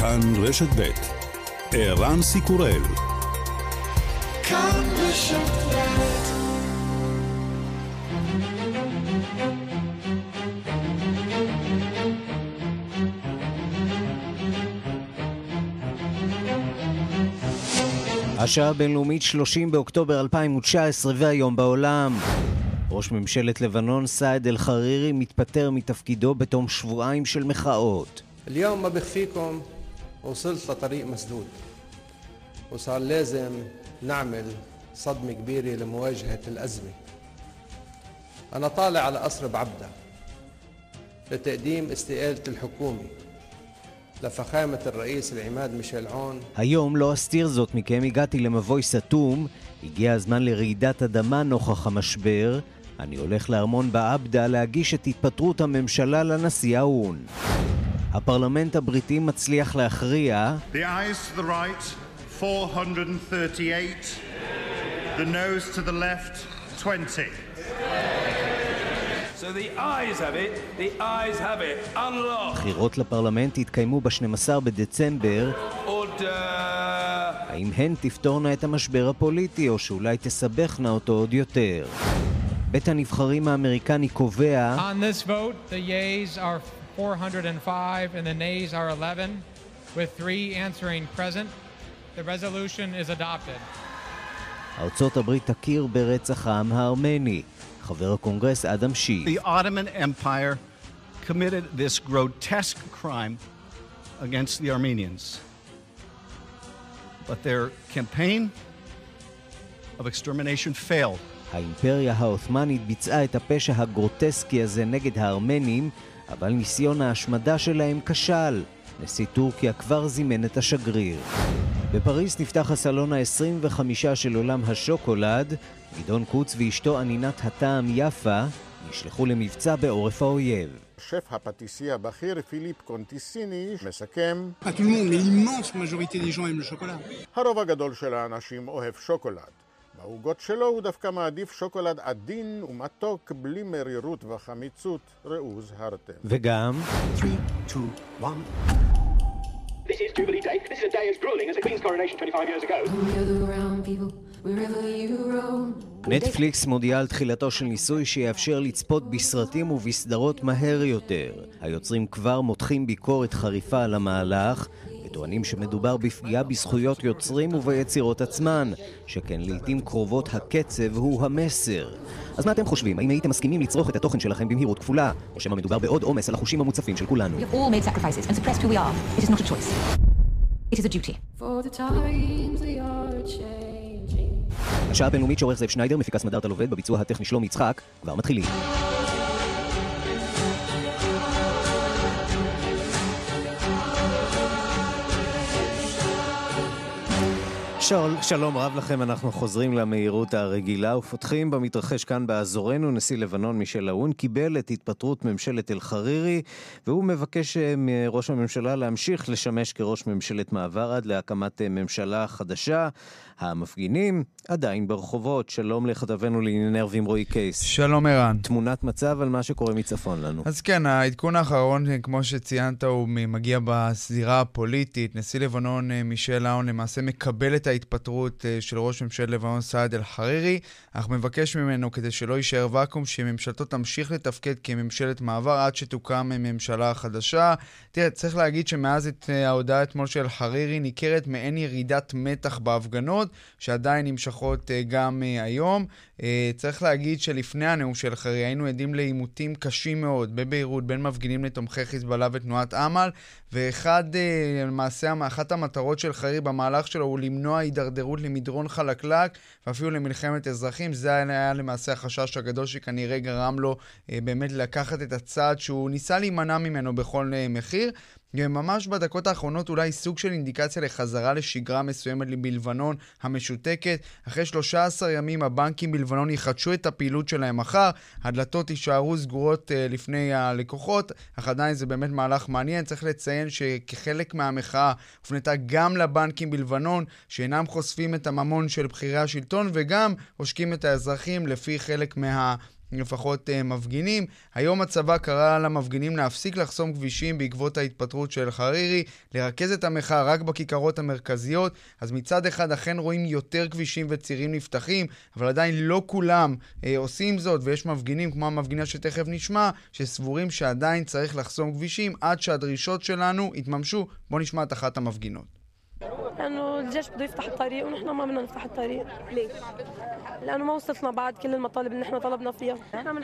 כאן רשת ב' ערן סיקורל השעה הבינלאומית 30 באוקטובר 2019 והיום בעולם. ראש ממשלת לבנון סעד אל-חרירי מתפטר מתפקידו בתום שבועיים של מחאות. (אומר وصلت لطريق مسدود وصار لازم نعمل صدمة كبيرة لمواجهة الأزمة أنا طالع على قصر بعبدة لتقديم استقالة الحكومة לפחמת الرئيس العماد מישל עון. היום לא אסתיר זאת מכם, הגעתי למבוי סתום, הגיע הזמן לרעידת אדמה נוכח המשבר. אני הולך לארמון בעבדה להגיש את התפטרות הממשלה לנשיא האו"ן. הפרלמנט הבריטי מצליח להכריע The eyes to the right, 438. The nose to the left, 20. So the eyes have it, the eyes have it. Unlock. בחירות לפרלמנט יתקיימו ב-12 בדצמבר. Order. האם הן תפתורנה את המשבר הפוליטי, או שאולי תסבכנה אותו עוד יותר? בית הנבחרים האמריקני קובע On this vote, the yeas are 405 and the nays are 11, with three answering present. The resolution is adopted. ארצות הברית תכיר ברצח העם הארמני. חבר הקונגרס אדם שי. The Ottoman Empire committed this grotesque crime against the Armenians. But their campaign of extermination failed. האימפריה העות'מאנית ביצעה את הפשע הגרוטסקי הזה נגד הארמנים אבל ניסיון ההשמדה שלהם כשל. נשיא טורקיה כבר זימן את השגריר. בפריז נפתח הסלון ה-25 של עולם השוקולד. גדעון קוץ ואשתו ענינת הטעם יפה נשלחו למבצע בעורף האויב. שף הפטיסי הבכיר פיליפ קונטיסיני מסכם הרוב הגדול של האנשים אוהב שוקולד. בעוגות שלו הוא דווקא מעדיף שוקולד עדין ומתוק בלי מרירות וחמיצות, ראו זהרתם. וגם... 3, 2, 1 This is Jubilee Day. This is a day as grueling as the Queen's coronation 25 years ago. נטפליקס מודיעה על תחילתו של ניסוי שיאפשר לצפות בסרטים ובסדרות מהר יותר. היוצרים כבר מותחים ביקורת חריפה על המהלך, וטוענים שמדובר בפגיעה בזכויות יוצרים וביצירות עצמן, שכן לעיתים קרובות הקצב הוא המסר. אז מה אתם חושבים? האם הייתם מסכימים לצרוך את התוכן שלכם במהירות כפולה, או שמא מדובר בעוד עומס על החושים המוצפים של כולנו? השעה הבינלאומית שעורך זאב שניידר, מפיקס מדארט על עובד, בביצוע הטכני שלום יצחק, כבר מתחילים. של, שלום רב לכם, אנחנו חוזרים למהירות הרגילה ופותחים במתרחש כאן באזורנו. נשיא לבנון מישל אהון קיבל את התפטרות ממשלת אל-חרירי והוא מבקש אה, מראש הממשלה להמשיך לשמש כראש ממשלת מעבר עד להקמת אה, ממשלה חדשה. המפגינים עדיין ברחובות. שלום לכתבנו לענייני ערבים רועי קייס. שלום ערן. תמונת מצב על מה שקורה מצפון לנו. אז כן, העדכון האחרון, כמו שציינת, הוא מגיע בזירה הפוליטית. נשיא לבנון אה, מישל לאון למעשה מקבל את ההתפטרות אה, של ראש ממשלת לבנון סעד אל-חרירי, אך מבקש ממנו, כדי שלא יישאר ואקום, שממשלתו תמשיך לתפקד כממשלת מעבר עד שתוקם ממשלה חדשה. תראה, צריך להגיד שמאז את אה, ההודעה אתמול של אל-חרירי ניכרת מעין ירידת מתח בהפגנות. מאוד, שעדיין נמשכות uh, גם uh, היום. Uh, צריך להגיד שלפני הנאום חרי היינו עדים לעימותים קשים מאוד בביירות בין מפגינים לתומכי חיזבאללה ותנועת אמל, ואחד, למעשה, אחת המטרות של חרי במהלך שלו הוא למנוע הידרדרות למדרון חלקלק ואפילו למלחמת אזרחים. זה היה למעשה החשש הגדול שכנראה גרם לו באמת לקחת את הצעד שהוא ניסה להימנע ממנו בכל מחיר. ממש בדקות האחרונות אולי סוג של אינדיקציה לחזרה לשגרה מסוימת בלבנון המשותקת. אחרי 13 ימים הבנקים בלבנון יחדשו את הפעילות שלהם מחר, הדלתות יישארו סגורות uh, לפני הלקוחות, אך עדיין זה באמת מהלך מעניין. צריך לציין שכחלק מהמחאה הופנתה גם לבנקים בלבנון, שאינם חושפים את הממון של בכירי השלטון וגם עושקים את האזרחים לפי חלק מה... לפחות uh, מפגינים. היום הצבא קרא למפגינים להפסיק לחסום כבישים בעקבות ההתפטרות של חרירי, לרכז את המחאה רק בכיכרות המרכזיות. אז מצד אחד אכן רואים יותר כבישים וצירים נפתחים, אבל עדיין לא כולם uh, עושים זאת, ויש מפגינים, כמו המפגינה שתכף נשמע, שסבורים שעדיין צריך לחסום כבישים עד שהדרישות שלנו יתממשו. בואו נשמע את אחת המפגינות. لانه الجيش بده يفتح الطريق ونحن ما بدنا نفتح الطريق ليه لانه ما وصلتنا بعد كل المطالب اللي نحن طلبنا فيها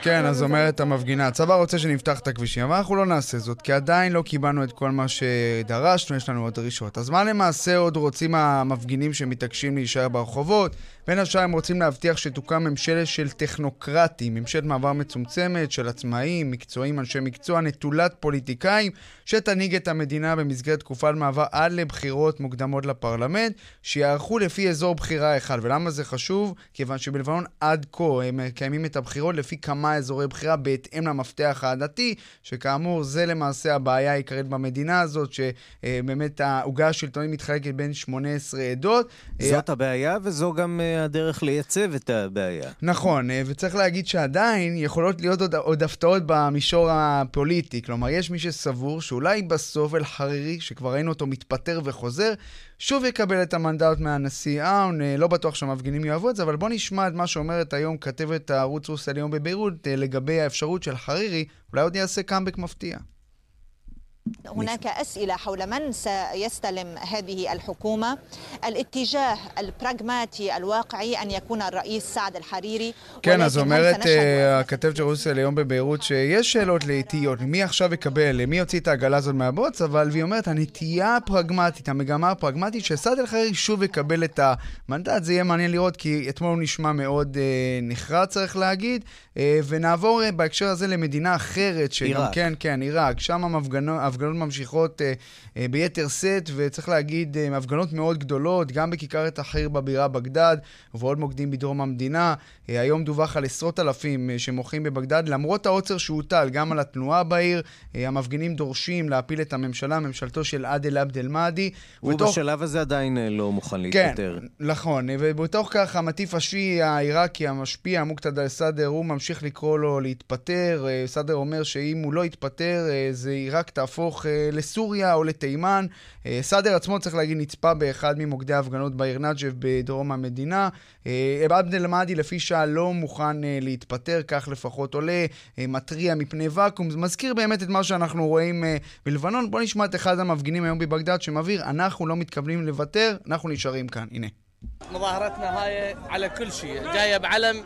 כן, אז אומרת המפגינה, הצבא רוצה שנפתח את הכבישים, אבל אנחנו לא נעשה זאת, כי עדיין לא קיבלנו את כל מה שדרשנו, יש לנו עוד דרישות. אז מה למעשה עוד רוצים המפגינים שמתעקשים להישאר ברחובות? בין השאר הם רוצים להבטיח שתוקם ממשלת של טכנוקרטים, ממשלת מעבר מצומצמת של עצמאים, מקצועיים, אנשי מקצוע, נטולת פוליטיקאים, שתנהיג את המדינה במסגרת תקופת מעבר עד לבחירות מוקדמות לפרלמנט, שיערכו לפי אזור בחירה אחד. ולמה זה חשוב? כיוון שבלבנון עד כה הם מקיימים את הבחירות לפי כמה אזורי בחירה בהתאם למפתח העדתי, שכאמור זה למעשה הבעיה העיקרית במדינה הזאת, שבאמת העוגה השלטונית מתחלקת בין 18 עדות. זאת הבעיה וזו גם אה, הדרך לייצב את הבעיה. נכון, אה, וצריך להגיד שעדיין יכולות להיות עוד, עוד הפתעות במישור הפוליטי. כלומר, יש מי שסבור שאולי בסוף אל-חרירי, שכבר ראינו אותו מתפטר וחוזר, שוב יקבל את המנדט מהנשיא אאון, אה, לא בטוח שהמפגינים יאהבו את זה, אבל בואו נשמע את מה שאומרת היום כתבת הערוץ רוס היום בביירות אה, לגבי האפשרות של חרירי, אולי עוד יעשה קאמבק מפתיע. هناك أسئلة حول من سيستلم هذه الحكومة الاتجاه البراغماتي الواقعي أن يكون الرئيس סעד אל-חרירי. כן, אז אומרת הכתבת של רוסיה ליום בביירות שיש שאלות לאיטיות, מי עכשיו יקבל, מי יוציא את העגלה הזאת מהבוץ, אבל היא אומרת, הנטייה הפרגמטית, המגמה הפרגמטית, שסעד אל-חרירי שוב יקבל את המנדט, זה יהיה מעניין לראות, כי אתמול הוא נשמע מאוד אה, נחרץ, צריך להגיד, אה, ונעבור אה, בהקשר הזה למדינה אחרת, שגם, עיראק. כן, כן, עיראק, שם המפגנות... ההפגנות ממשיכות אה, אה, ביתר שאת, וצריך להגיד, אה, הפגנות מאוד גדולות, גם בכיכר א-תחריר בבירה בגדד, ובעוד מוקדים בדרום המדינה. אה, היום דווח על עשרות אלפים אה, שמוחים בבגדד, למרות העוצר שהוטל גם על התנועה בעיר. אה, המפגינים דורשים להפיל את הממשלה, ממשלתו של עאדל עבד אל-מאדי. הוא ובתוך... בשלב הזה עדיין אה, לא מוכן להתפטר. כן, נכון, אה, ובתוך כך המטיף השיעי העיראקי המשפיע, מוקתד אל-סאדר, הוא ממשיך לקרוא לו להתפטר. סאדר אומר שאם הוא לא יתפטר, זה עיראק תהפוך לסוריה או לתימן. סאדר עצמו, צריך להגיד, נצפה באחד ממוקדי ההפגנות בעיר נג'ב בדרום המדינה. עבד אל-מאדי, לפי שעה, לא מוכן להתפטר, כך לפחות עולה, מתריע מפני ואקום. זה מזכיר באמת את מה שאנחנו רואים בלבנון. בואו נשמע את אחד המפגינים היום בבגדד שמבהיר, אנחנו לא מתכוונים לוותר, אנחנו נשארים כאן. הנה. مظاهرتنا هاي على كل شيء جايه بعلم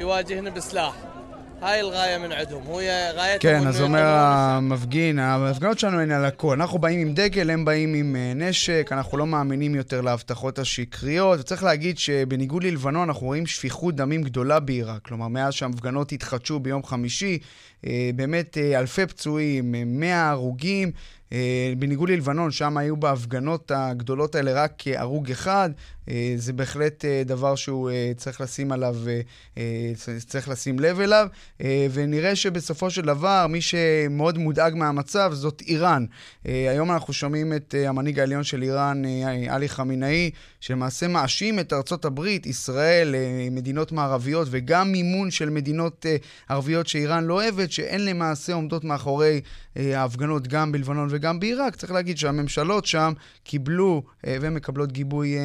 يواجهنا بسلاح כן, אז אומר המפגין, ההפגנות שלנו הן על הכל. אנחנו באים עם דגל, הם באים עם אה, נשק, אנחנו לא מאמינים יותר להבטחות השקריות. וצריך להגיד שבניגוד ללבנון, אנחנו רואים שפיכות דמים גדולה בעיראק. כלומר, מאז שההפגנות התחדשו ביום חמישי, אה, באמת אה, אלפי פצועים, 100 הרוגים. בניגוד ללבנון, שם היו בהפגנות הגדולות האלה רק הרוג אחד. זה בהחלט דבר שהוא צריך לשים עליו, צריך לשים לב אליו. ונראה שבסופו של דבר, מי שמאוד מודאג מהמצב זאת איראן. היום אנחנו שומעים את המנהיג העליון של איראן, עלי חמינאי, שלמעשה מאשים את ארצות הברית, ישראל, מדינות מערביות, וגם מימון של מדינות ערביות שאיראן לא אוהבת, שהן למעשה עומדות מאחורי ההפגנות גם בלבנון וגם בעיראק. צריך להגיד שהממשלות שם קיבלו ומקבלות גיבוי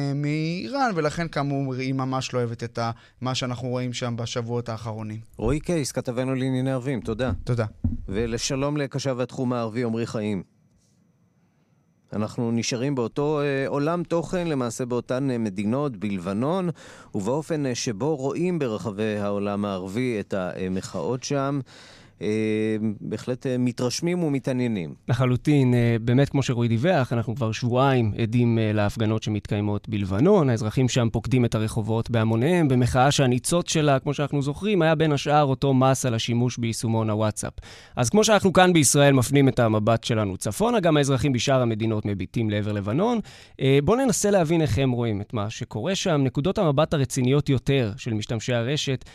מאיראן, ולכן כאמור היא ממש לא אוהבת את מה שאנחנו רואים שם בשבועות האחרונים. רועי קייס, כתבנו לענייני ערבים, תודה. תודה. ולשלום לקשב התחום הערבי עמרי חיים. אנחנו נשארים באותו אה, עולם תוכן, למעשה באותן אה, מדינות, בלבנון, ובאופן אה, שבו רואים ברחבי העולם הערבי את המחאות שם. אה, בהחלט אה, מתרשמים ומתעניינים. לחלוטין, אה, באמת כמו שרועי דיווח, אנחנו כבר שבועיים עדים להפגנות שמתקיימות בלבנון. האזרחים שם פוקדים את הרחובות בהמוניהם, במחאה שהניצוץ שלה, כמו שאנחנו זוכרים, היה בין השאר אותו מס על השימוש ביישומון הוואטסאפ. אז כמו שאנחנו כאן בישראל מפנים את המבט שלנו צפונה, גם האזרחים בשאר המדינות מביטים לעבר לבנון. בואו ננסה להבין איך הם רואים את מה שקורה שם. נקודות המבט הרציניות יותר של משתמשי הרשת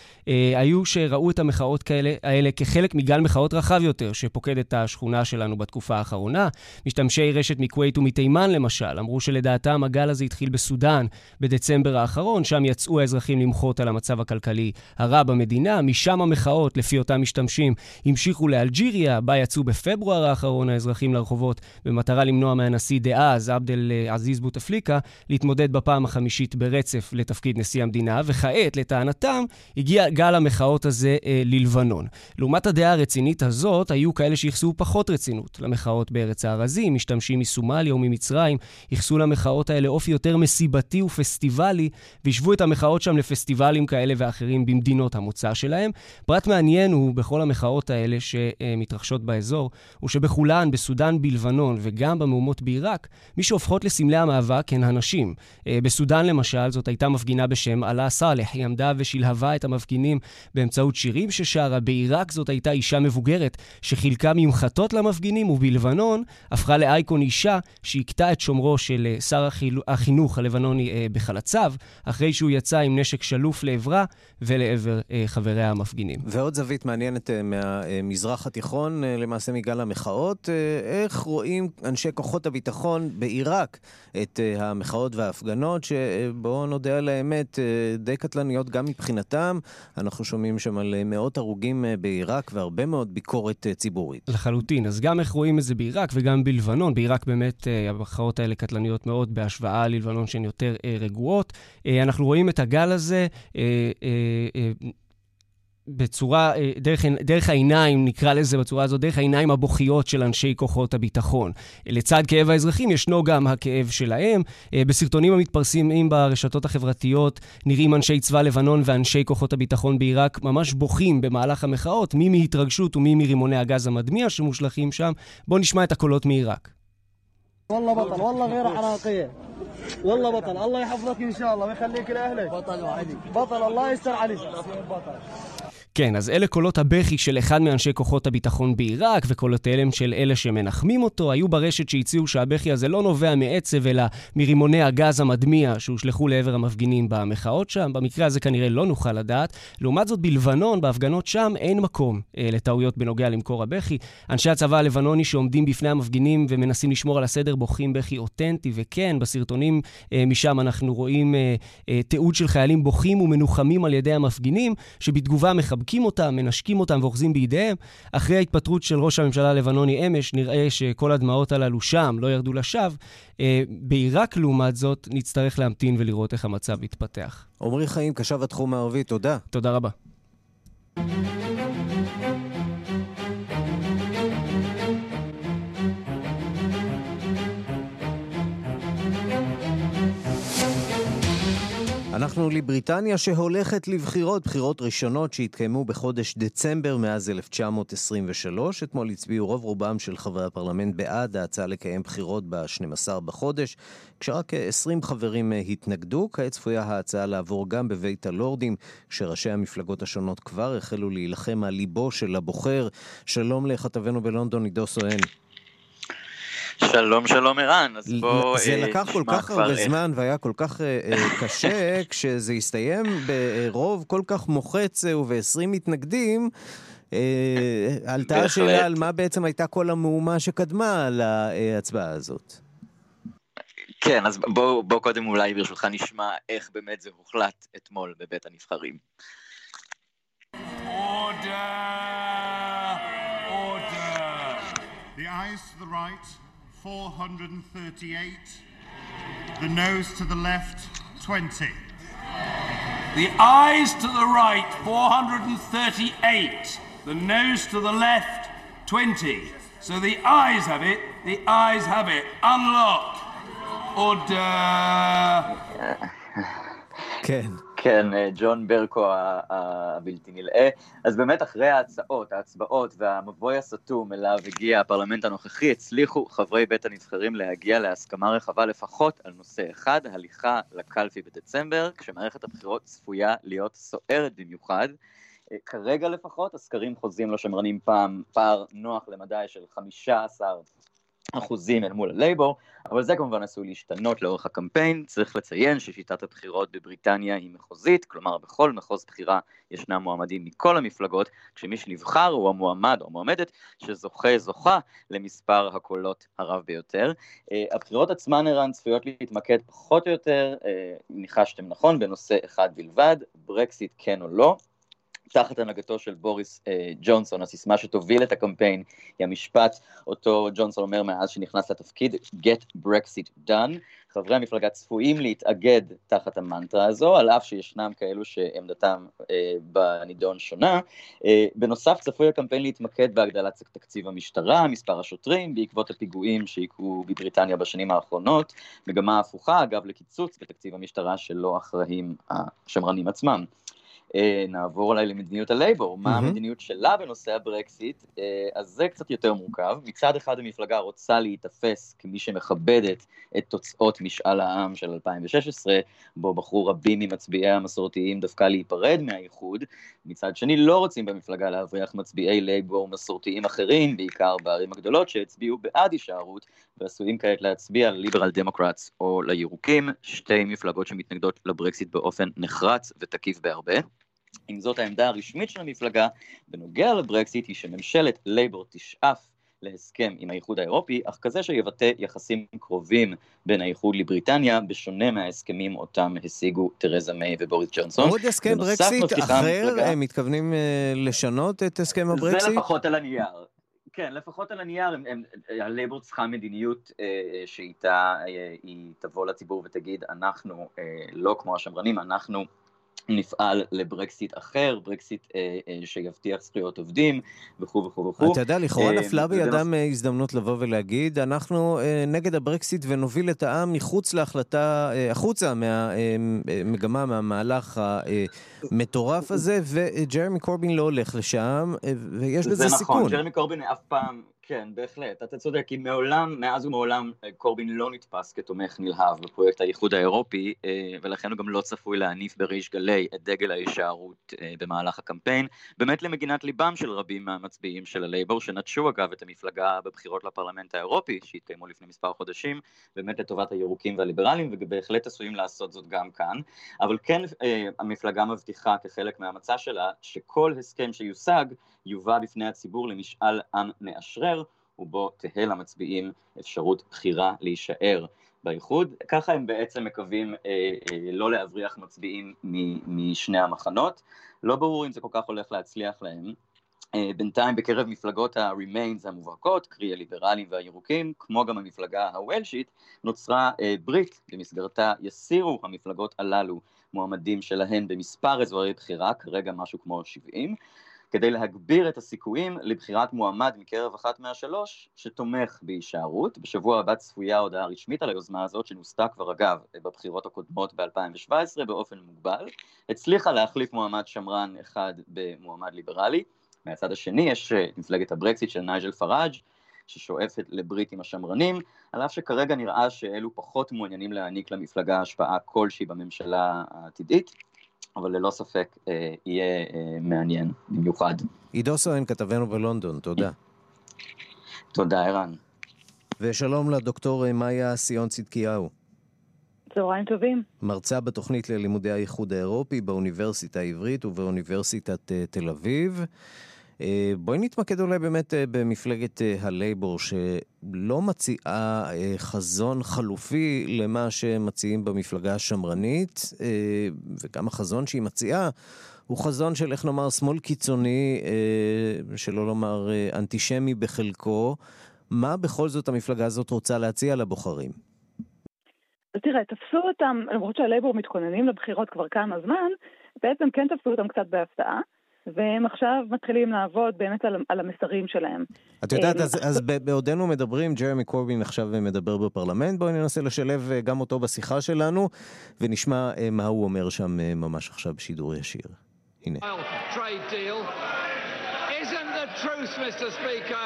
היו שראו את המחאות כאלה, האלה כחלק כחלק מגל מחאות רחב יותר שפוקד את השכונה שלנו בתקופה האחרונה. משתמשי רשת מכווית ומתימן למשל, אמרו שלדעתם הגל הזה התחיל בסודאן בדצמבר האחרון, שם יצאו האזרחים למחות על המצב הכלכלי הרע במדינה. משם המחאות, לפי אותם משתמשים, המשיכו לאלג'יריה, בה יצאו בפברואר האחרון האזרחים לרחובות במטרה למנוע מהנשיא דאז, עבד אל עזיז בוטפליקה, להתמודד בפעם החמישית ברצף לתפקיד נשיא המדינה, וכעת, לטענתם, הגיע גל המחאות הזה אה, ללבנון. לעומת הדעה הרצינית הזאת, היו כאלה שייחסו פחות רצינות למחאות בארץ הארזים, משתמשים מסומליה וממצרים, ייחסו למחאות האלה אופי יותר מסיבתי ופסטיבלי, והשוו את המחאות שם לפסטיבלים כאלה ואחרים במדינות המוצא שלהם. פרט מעניין הוא, בכל המחאות האלה שמתרחשות באזור, הוא שבכולן, בסודאן בלבנון וגם במהומות בעיראק, מי שהופכות לסמלי המאבק הן הנשים. אה, בסודאן למשל, זאת הייתה מפגינה בשם עלה סאלח. היא עמדה ושלהבה את המפגינים באמצעות שירים ששרה. בעיראק זאת הייתה אישה מבוגרת שחילקה ממחטות למפגינים, ובלבנון הפכה לאייקון אישה שהכתה את שומרו של אה, שר החינוך הלבנוני אה, בחלציו, אחרי שהוא יצא עם נשק שלוף לעברה ולעבר חבריה המפגינים. ועוד זווית מעניינת מהמזרח התיכון, למעשה מגל המחאות, איך רואים אנשי כוחות הביטחון בעיראק את המחאות וההפגנות, שבואו נודה על האמת, די קטלניות גם מבחינתם. אנחנו שומעים שם על מאות הרוגים בעיראק והרבה מאוד ביקורת ציבורית. לחלוטין. אז גם איך רואים את זה בעיראק וגם בלבנון. בעיראק באמת המחאות האלה קטלניות מאוד בהשוואה ללבנון שהן יותר רגועות. אנחנו רואים את הגל הזה. בצורה, אה, דרך, דרך העיניים, נקרא לזה בצורה הזאת, דרך העיניים הבוכיות של אנשי כוחות הביטחון. לצד כאב האזרחים ישנו גם הכאב שלהם. אה, בסרטונים המתפרסמים ברשתות החברתיות נראים אנשי צבא לבנון ואנשי כוחות הביטחון בעיראק ממש בוכים במהלך המחאות, מי מהתרגשות ומי מרימוני הגז המדמיע שמושלכים שם. בואו נשמע את הקולות מעיראק. والله بطل والله غير حراقية والله بطل الله يحفظك ان شاء الله ويخليك لاهلك بطل وعلي بطل الله يستر عليك بطل כן, אז אלה קולות הבכי של אחד מאנשי כוחות הביטחון בעיראק, וקולותיהם של אלה שמנחמים אותו. היו ברשת שהציעו שהבכי הזה לא נובע מעצב, אלא מרימוני הגז המדמיע שהושלכו לעבר המפגינים במחאות שם. במקרה הזה כנראה לא נוכל לדעת. לעומת זאת, בלבנון, בהפגנות שם, אין מקום אה, לטעויות בנוגע למקור הבכי. אנשי הצבא הלבנוני שעומדים בפני המפגינים ומנסים לשמור על הסדר בוכים בכי אותנטי, וכן, בסרטונים אה, משם אנחנו רואים אה, אה, תיעוד של חיילים בוכים ומנוחמים על ידי המפגינים, שבתגובה מחבקים מחבקים אותם, מנשקים אותם ואוחזים בידיהם. אחרי ההתפטרות של ראש הממשלה הלבנוני אמש, נראה שכל הדמעות הללו שם לא ירדו לשווא. אה, בעיראק, לעומת זאת, נצטרך להמתין ולראות איך המצב יתפתח. עמרי חיים, קשב התחום הערבי, תודה. תודה רבה. אנחנו לבריטניה שהולכת לבחירות, בחירות ראשונות שהתקיימו בחודש דצמבר מאז 1923. אתמול הצביעו רוב רובם של חברי הפרלמנט בעד ההצעה לקיים בחירות ב-12 בחודש, כשרק 20 חברים התנגדו. כעת צפויה ההצעה לעבור גם בבית הלורדים, כשראשי המפלגות השונות כבר החלו להילחם על ליבו של הבוחר. שלום לכתבנו בלונדון, עידו סואן. שלום, שלום ערן, אז בואו זה אה, לקח כל כך הרבה איך... זמן והיה כל כך אה, אה קשה, כשזה הסתיים ברוב כל כך מוחץ אה, וב-20 מתנגדים, אה, עלתה השאלה על מה בעצם הייתה כל המהומה שקדמה להצבעה הזאת. כן, אז בואו בוא קודם אולי ברשותך נשמע איך באמת זה הוחלט אתמול בבית הנבחרים. Order! Order! The eyes to the right. 438. The nose to the left, 20. The eyes to the right, 438. The nose to the left, 20. So the eyes have it, the eyes have it. Unlock. Order. כן. כן, אה, ג'ון ברקו הבלתי נלאה. אז באמת אחרי ההצעות, ההצבעות והמבוי הסתום אליו הגיע הפרלמנט הנוכחי, הצליחו חברי בית הנבחרים להגיע להסכמה רחבה לפחות על נושא אחד, הליכה לקלפי בדצמבר, כשמערכת הבחירות צפויה להיות סוערת במיוחד. אה, כרגע לפחות, הסקרים חוזים לא שמרנים פעם פער נוח למדי של 15 אחוזים אל מול הלייבור, אבל זה כמובן עשוי להשתנות לאורך הקמפיין. צריך לציין ששיטת הבחירות בבריטניה היא מחוזית, כלומר בכל מחוז בחירה ישנם מועמדים מכל המפלגות, כשמי שנבחר הוא המועמד או המועמדת שזוכה, זוכה למספר הקולות הרב ביותר. אה, הבחירות עצמן, ערן, צפויות להתמקד פחות או יותר, אה, ניחשתם נכון, בנושא אחד בלבד, ברקסיט כן או לא. תחת הנהגתו של בוריס אה, ג'ונסון, הסיסמה שתוביל את הקמפיין היא המשפט אותו ג'ונסון אומר מאז שנכנס לתפקיד, Get Brexit done. חברי המפלגה צפויים להתאגד תחת המנטרה הזו, על אף שישנם כאלו שעמדתם אה, בנידון שונה. אה, בנוסף צפוי הקמפיין להתמקד בהגדלת תקציב המשטרה, מספר השוטרים, בעקבות הפיגועים שהיכו בבריטניה בשנים האחרונות, מגמה הפוכה אגב לקיצוץ בתקציב המשטרה שלא אחראים השמרנים עצמם. אה, נעבור אולי למדיניות הלייבור, מה המדיניות שלה בנושא הברקסיט, אה, אז זה קצת יותר מורכב. מצד אחד המפלגה רוצה להיתפס כמי שמכבדת את תוצאות משאל העם של 2016, בו בחרו רבים ממצביעי המסורתיים דווקא להיפרד מהאיחוד. מצד שני לא רוצים במפלגה להבריח מצביעי לייבור מסורתיים אחרים, בעיקר בערים הגדולות, שהצביעו בעד הישארות, ועשויים כעת להצביע ל Liberal Democrats או לירוקים, שתי מפלגות שמתנגדות לברקסיט באופן נחרץ ותקיף בהרבה. אם זאת העמדה הרשמית של המפלגה, בנוגע לברקסיט היא שממשלת לייבור תשאף להסכם עם האיחוד האירופי, אך כזה שיבטא יחסים קרובים בין האיחוד לבריטניה, בשונה מההסכמים אותם השיגו תרזה מיי ובוריס ג'ונסון. עוד הסכם ברקסיט אחר, הם מתכוונים uh, לשנות את הסכם הברקסיט? זה לפחות על הנייר. כן, לפחות על הנייר, הלייבור צריכה מדיניות אה, שאיתה אה, היא תבוא לציבור ותגיד, אנחנו אה, לא כמו השמרנים, אנחנו נפעל לברקסיט אחר, ברקסיט אה, אה, שיבטיח זכויות עובדים וכו' וכו' וכו'. אתה יודע, לכאורה אה, נפלה בידם אה, הזדמנות לבוא ולהגיד, אנחנו אה, נגד הברקסיט ונוביל את העם מחוץ להחלטה, אה, החוצה מהמגמה, אה, מהמהלך המטורף הזה, וג'רמי קורבין לא הולך לשם, אה, ויש בזה סיכון. זה נכון, ג'רמי קורבין אף פעם... כן, בהחלט. אתה צודק, כי מעולם, מאז ומעולם, אה, קורבין לא נתפס כתומך נלהב בפרויקט האיחוד האירופי, אה, ולכן הוא גם לא צפוי להניף בריש גלי את דגל ההישארות אה, במהלך הקמפיין, באמת למגינת ליבם של רבים מהמצביעים של הלייבור, שנטשו אגב את המפלגה בבחירות לפרלמנט האירופי, שהתקיימו לפני מספר חודשים, באמת לטובת הירוקים והליברלים, ובהחלט עשויים לעשות זאת גם כאן. אבל כן, המפלגה מבטיחה כחלק מהמצע שלה, שכל הסכם שיושג, יובא בפני הציבור למשאל עם מאשרר, ובו תהא למצביעים אפשרות בחירה להישאר באיחוד. ככה הם בעצם מקווים אה, אה, לא להבריח מצביעים משני המחנות. לא ברור אם זה כל כך הולך להצליח להם. אה, בינתיים בקרב מפלגות ה-remains המובהקות, קרי הליברלים והירוקים, כמו גם המפלגה הוולשית, נוצרה אה, ברית במסגרתה יסירו המפלגות הללו מועמדים שלהן במספר אזורי בחירה, כרגע משהו כמו 70. כדי להגביר את הסיכויים לבחירת מועמד מקרב אחת מהשלוש שתומך בהישארות. בשבוע הבא צפויה הודעה רשמית על היוזמה הזאת, שנוסתה כבר אגב בבחירות הקודמות ב-2017 באופן מוגבל. הצליחה להחליף מועמד שמרן אחד במועמד ליברלי. מהצד השני יש אה, מפלגת הברקסיט של נייג'ל פראג' ששואפת לברית עם השמרנים, על אף שכרגע נראה שאלו פחות מעוניינים להעניק למפלגה השפעה כלשהי בממשלה העתידית. אבל ללא ספק אה, יהיה אה, מעניין במיוחד. עידו סואן, כתבנו בלונדון, תודה. תודה, ערן. ושלום לדוקטור מאיה סיון צדקיהו. צהריים טובים. מרצה בתוכנית ללימודי האיחוד האירופי באוניברסיטה העברית ובאוניברסיטת uh, תל אביב. אה, בואי נתמקד אולי באמת אה, במפלגת אה, הלייבור, שלא מציעה חזון חלופי למה שמציעים במפלגה השמרנית, וגם החזון שהיא מציעה הוא חזון של, איך נאמר, שמאל קיצוני, שלא לומר אנטישמי בחלקו. מה בכל זאת המפלגה הזאת רוצה להציע לבוחרים? אז תראה, תפסו אותם, למרות שהלייבור מתכוננים לבחירות כבר כמה זמן, בעצם כן תפסו אותם קצת בהפתעה. והם עכשיו מתחילים לעבוד באמת על, על המסרים שלהם. את יודעת, אז, אז בעודנו מדברים, ג'רמי קורבין עכשיו מדבר בפרלמנט, בואי ננסה לשלב אה, גם אותו בשיחה שלנו, ונשמע אה, מה הוא אומר שם אה, ממש עכשיו בשידור ישיר. הנה. Truth, Mr. Speaker,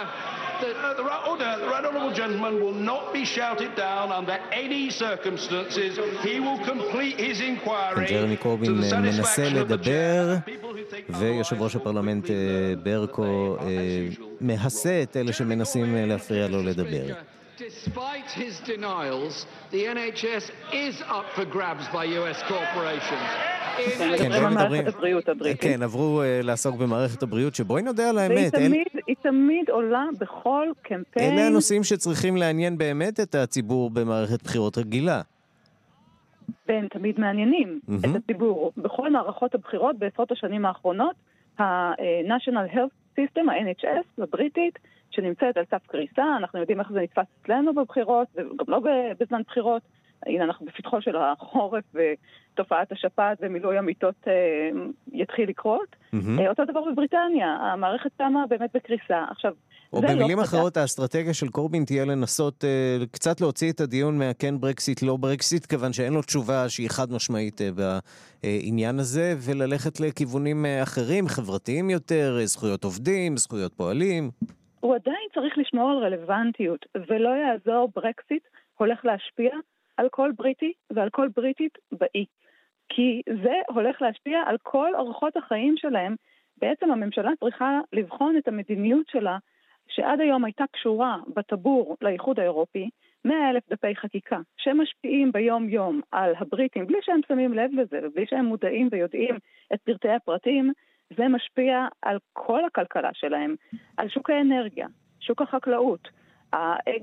the, uh, the, oh, no, the right honourable gentleman will not be shouted down under any circumstances. He will complete his inquiry ג'רמי קורבין מנסה לדבר, ויושב ראש הפרלמנט ברקו מהסה את אלה שמנסים להפריע לו לדבר. Despite his denials, the NHS is up for grabs by US corporations. כן, מדברים הבריאות הבריטית. כן, עברו אה, לעסוק במערכת הבריאות, שבואי נודה על האמת. והיא תמיד עולה בכל קמפיין. אלה הנושאים שצריכים לעניין באמת את הציבור במערכת בחירות רגילה. והם תמיד מעניינים את הציבור. בכל מערכות הבחירות בעשרות השנים האחרונות, ה-National Health System, ה-NHS הבריטית, שנמצאת על סף קריסה, אנחנו יודעים איך זה נתפס אצלנו בבחירות, וגם לא בזמן בחירות. הנה אנחנו בפתחו של החורף ותופעת השפעת ומילוי המיטות אה, יתחיל לקרות. Mm-hmm. אה, אותו דבר בבריטניה, המערכת שמה באמת בקריסה. עכשיו, או במילים לא אחרות, האסטרטגיה של קורבין תהיה לנסות אה, קצת להוציא את הדיון מהכן ברקסיט, לא ברקסיט, כיוון שאין לו תשובה שהיא חד משמעית אה, בעניין הזה, וללכת לכיוונים אה, אחרים, חברתיים יותר, אה, זכויות עובדים, זכויות פועלים. הוא עדיין צריך לשמור על רלוונטיות, ולא יעזור ברקסיט הולך להשפיע על כל בריטי ועל כל בריטית באי. כי זה הולך להשפיע על כל אורחות החיים שלהם. בעצם הממשלה צריכה לבחון את המדיניות שלה, שעד היום הייתה קשורה בטבור לאיחוד האירופי, 100 אלף דפי חקיקה, שמשפיעים ביום-יום על הבריטים, בלי שהם שמים לב לזה ובלי שהם מודעים ויודעים את פרטי הפרטים, זה משפיע על כל הכלכלה שלהם, על שוק האנרגיה, שוק החקלאות.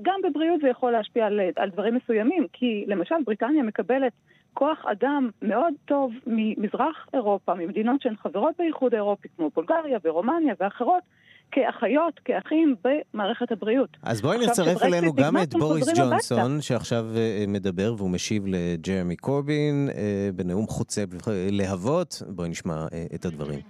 גם בבריאות זה יכול להשפיע על, על דברים מסוימים, כי למשל בריטניה מקבלת כוח אדם מאוד טוב ממזרח אירופה, ממדינות שהן חברות באיחוד האירופי, כמו בולגריה ורומניה ואחרות, כאחיות, כאחים במערכת הבריאות. אז בואי נצרף אלינו גם את בוריס ג'ונסון, הביתה. שעכשיו uh, מדבר והוא משיב לג'רמי קורבין uh, בנאום חוצב להבות. בואי נשמע uh, את הדברים.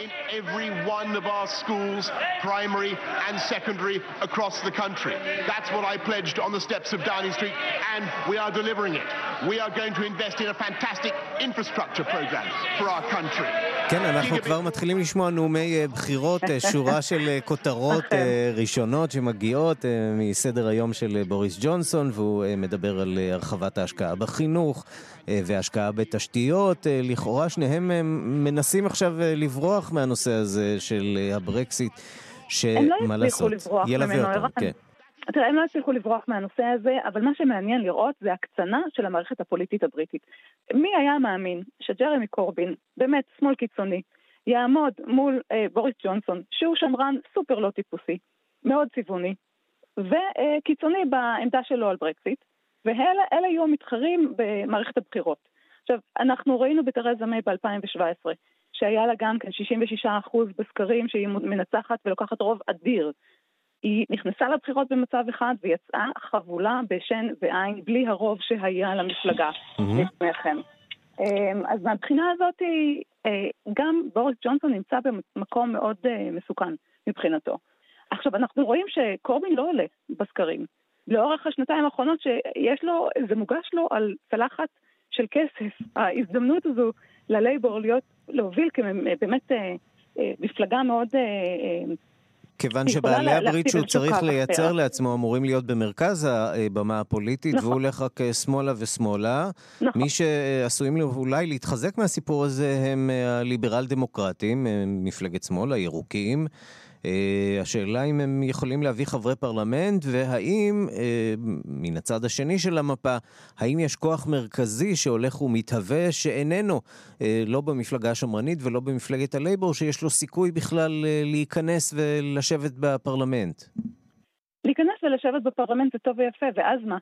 in every one of our schools, primary and secondary, across the country. That's what I pledged on the steps of Downing Street, and we are delivering it. We are going to invest in a fantastic infrastructure program for our country. כן, אנחנו כבר מתחילים לשמוע נאומי בחירות, שורה של כותרות ראשונות שמגיעות מסדר היום של בוריס ג'ונסון, והוא מדבר על הרחבת ההשקעה בחינוך והשקעה בתשתיות. לכאורה שניהם מנסים עכשיו לברוח מהנושא הזה של הברקסיט, שמה לעשות, ילווה אותם, כן. תראה, הם לא הצליחו לברוח מהנושא הזה, אבל מה שמעניין לראות זה הקצנה של המערכת הפוליטית הבריטית. מי היה מאמין שג'רמי קורבין, באמת שמאל קיצוני, יעמוד מול אה, בוריס ג'ונסון, שהוא שמרן סופר לא טיפוסי, מאוד צבעוני, וקיצוני בעמדה שלו על ברקסיט, ואלה יהיו המתחרים במערכת הבחירות. עכשיו, אנחנו ראינו בתרזה מיי ב-2017, שהיה לה גם כן 66% בסקרים שהיא מנצחת ולוקחת רוב אדיר. היא נכנסה לבחירות במצב אחד ויצאה חבולה בשן ועין בלי הרוב שהיה למפלגה לפני כן. אמ, אז מהבחינה הזאת אה, גם בוריס ג'ונסון נמצא במקום מאוד אה, מסוכן מבחינתו. עכשיו, אנחנו רואים שקורבין לא עולה בסקרים. לאורך השנתיים האחרונות שיש לו, זה מוגש לו על צלחת של כסף. ההזדמנות הזו ללייבור להיות, להוביל כבאמת אה, מפלגה מאוד כיוון שבעלי הברית שהוא צריך לייצר לעצמו אמורים להיות במרכז הבמה הפוליטית, נכון. והוא הולך רק אה, שמאלה ושמאלה. נכון. מי שעשויים אולי להתחזק מהסיפור הזה הם אה, הליברל דמוקרטים, אה, מפלגת שמאל, הירוקים. אה, השאלה אם הם יכולים להביא חברי פרלמנט, והאם, אה, מן הצד השני של המפה, האם יש כוח מרכזי שהולך ומתהווה, שאיננו אה, לא במפלגה השמרנית ולא במפלגת הלייבור, שיש לו סיכוי בכלל להיכנס ולשבת בפרלמנט? להיכנס ולשבת בפרלמנט זה טוב ויפה, ואז מה?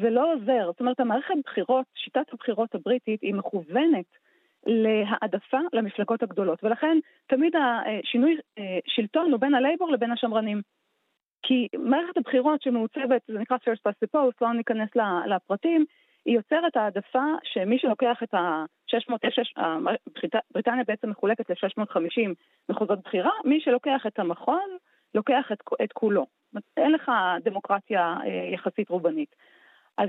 זה לא עוזר. זאת אומרת, המערכת בחירות, שיטת הבחירות הבריטית, היא מכוונת להעדפה למפלגות הגדולות, ולכן תמיד השינוי אה, שלטון הוא בין הלייבור לבין השמרנים. כי מערכת הבחירות שמעוצבת, זה נקרא first past the post, לא ניכנס לפרטים, היא יוצרת העדפה שמי שלוקח את ה-600, בריטניה בעצם מחולקת ל-650 מחוזות בחירה, מי שלוקח את המכון, לוקח את, את כולו. אין לך דמוקרטיה אה, יחסית רובנית. אז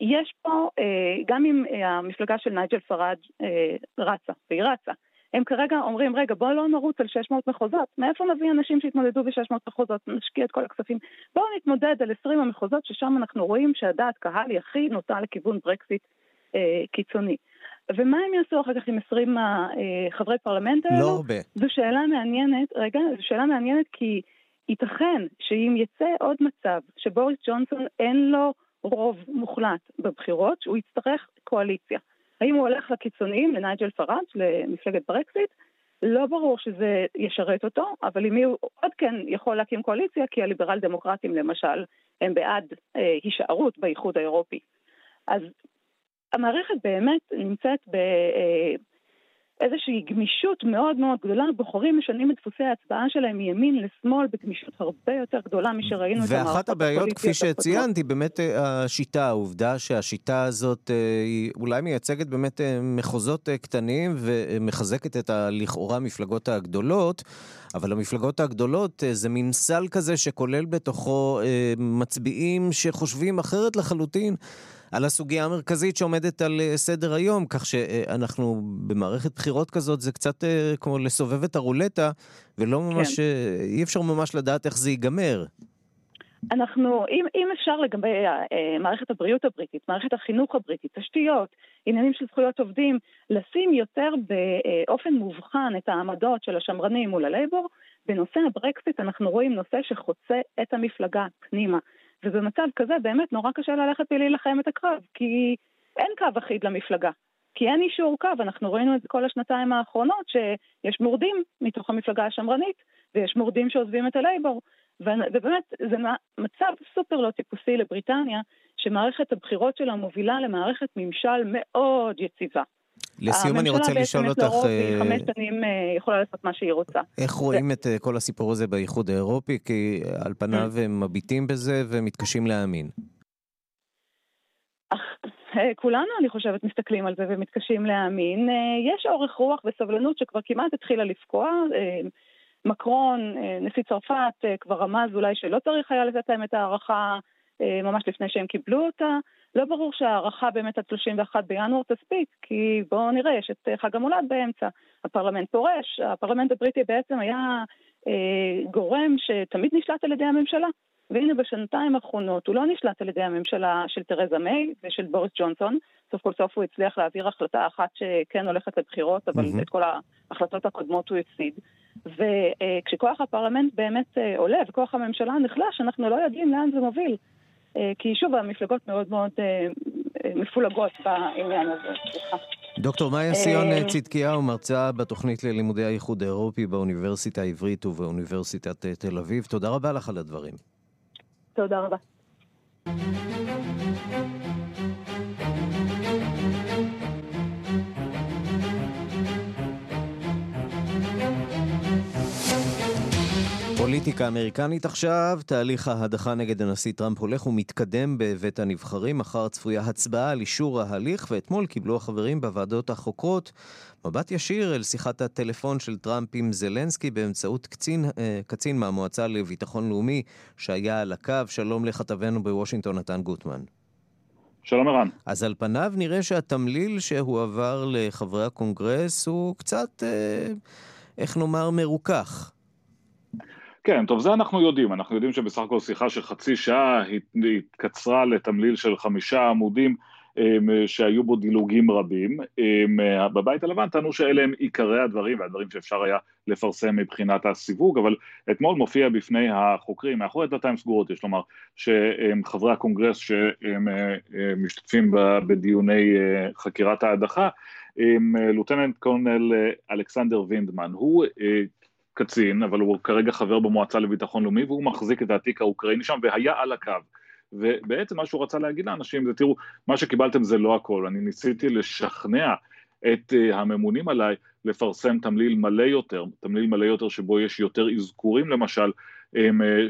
יש פה, אה, גם אם אה, המפלגה של נייג'ל פראג' אה, רצה, והיא רצה, הם כרגע אומרים, רגע, בואו לא נרוץ על 600 מחוזות. מאיפה נביא אנשים שיתמודדו ב-600 מחוזות? נשקיע את כל הכספים. בואו נתמודד על 20 המחוזות, ששם אנחנו רואים שהדעת קהל היא הכי נוטה לכיוון ברקסיט אה, קיצוני. ומה הם יעשו אחר כך עם 20 החברי פרלמנט האלו? לא הרבה. זו שאלה מעניינת, רגע, זו שאלה מעניינת כי ייתכן שאם יצא עוד מצב שבוריס ג'ונסון אין לו רוב מוחלט בבחירות, שהוא יצטרך קואליציה. האם הוא הולך לקיצוניים, לנייג'ל פראג', למפלגת ברקסיט? לא ברור שזה ישרת אותו, אבל עם מי הוא עוד כן יכול להקים קואליציה, כי הליברל דמוקרטים למשל הם בעד אה, הישארות באיחוד האירופי. אז המערכת באמת נמצאת ב... אה, איזושהי גמישות מאוד מאוד גדולה, בוחרים משנים את דפוסי ההצבעה שלהם מימין לשמאל בגמישות הרבה יותר גדולה משראינו את המערכות ואחת הבעיות, כפי שציינת, היא באמת אה, השיטה, העובדה שהשיטה הזאת אה, היא אולי מייצגת באמת אה, מחוזות קטנים ומחזקת את הלכאורה המפלגות הגדולות, אבל המפלגות הגדולות זה מין סל כזה שכולל בתוכו מצביעים שחושבים אחרת לחלוטין. על הסוגיה המרכזית שעומדת על אה, סדר היום, כך שאנחנו במערכת בחירות כזאת, זה קצת אה, כמו לסובב את הרולטה, ולא ממש, כן. אה, אי אפשר ממש לדעת איך זה ייגמר. אנחנו, אם, אם אפשר לגבי מערכת הבריאות הבריטית, מערכת החינוך הבריטית, תשתיות, עניינים של זכויות עובדים, לשים יותר באופן מובחן את העמדות של השמרנים מול הלייבור, בנושא הברקסיט אנחנו רואים נושא שחוצה את המפלגה פנימה. ובמצב כזה באמת נורא קשה ללכת ולהילחם את הקרב, כי אין קו אחיד למפלגה. כי אין אישור קו, אנחנו ראינו את זה כל השנתיים האחרונות, שיש מורדים מתוך המפלגה השמרנית, ויש מורדים שעוזבים את הלייבור. ובאמת, זה מצב סופר לא טיפוסי לבריטניה, שמערכת הבחירות שלה מובילה למערכת ממשל מאוד יציבה. לסיום אני רוצה לשאול אותך... הממשלה בעצם לרוב חמש שנים אה, יכולה לעשות מה שהיא רוצה. איך רואים את אה, כל הסיפור הזה באיחוד האירופי? כי על פניו mm. הם מביטים בזה ומתקשים להאמין. אה, כולנו, אני חושבת, מסתכלים על זה ומתקשים להאמין. יש אורך רוח וסבלנות שכבר כמעט התחילה לפקוע. מקרון, נשיא צרפת, כבר רמז אולי שלא צריך היה לתת להם את ההערכה ממש לפני שהם קיבלו אותה. לא ברור שההערכה באמת עד 31 בינואר תספיק, כי בואו נראה, יש את חג המולד באמצע, הפרלמנט פורש, הפרלמנט הבריטי בעצם היה אה, גורם שתמיד נשלט על ידי הממשלה. והנה בשנתיים האחרונות הוא לא נשלט על ידי הממשלה של תרזה מיי ושל בוריס ג'ונסון, סוף כל סוף הוא הצליח להעביר החלטה אחת שכן הולכת לבחירות, אבל mm-hmm. את כל ההחלטות הקודמות הוא הפסיד. וכשכוח הפרלמנט באמת אה, עולה וכוח הממשלה נחלש, אנחנו לא יודעים לאן זה מוביל. אה, כי שוב, המפלגות מאוד מאוד אה, אה, מפולגות בעניין הזה. דוקטור מאיה סיון צדקיהו, מרצה בתוכנית ללימודי האיחוד האירופי באוניברסיטה העברית ובאוניברסיטת תל אביב. תודה רבה לך על הדברים. תודה רבה. פוליטיקה אמריקנית עכשיו, תהליך ההדחה נגד הנשיא טראמפ הולך ומתקדם בבית הנבחרים, מחר צפויה הצבעה על אישור ההליך, ואתמול קיבלו החברים בוועדות החוקרות מבט ישיר אל שיחת הטלפון של טראמפ עם זלנסקי באמצעות קצין, אה, קצין מהמועצה לביטחון לאומי שהיה על הקו. שלום לכתבנו בוושינגטון, נתן גוטמן. שלום ערן. אז על פניו נראה שהתמליל שהועבר לחברי הקונגרס הוא קצת, אה, איך נאמר, מרוכך. כן, טוב, זה אנחנו יודעים. אנחנו יודעים שבסך הכל שיחה של חצי שעה התקצרה לתמליל של חמישה עמודים אמ, שהיו בו דילוגים רבים. אמ, בבית הלבן טענו שאלה הם עיקרי הדברים והדברים שאפשר היה לפרסם מבחינת הסיווג, אבל אתמול מופיע בפני החוקרים, מאחורי דלתיים סגורות יש לומר, שחברי הקונגרס שמשתתפים בדיוני אה, חקירת ההדחה, Lieutenant Colonel אה, אלכסנדר וינדמן, הוא אה, קצין, אבל הוא כרגע חבר במועצה לביטחון לאומי, והוא מחזיק את התיק האוקראיני שם, והיה על הקו. ובעצם מה שהוא רצה להגיד לאנשים זה, תראו, מה שקיבלתם זה לא הכל, אני ניסיתי לשכנע את uh, הממונים עליי לפרסם תמליל מלא יותר, תמליל מלא יותר שבו יש יותר אזכורים למשל um,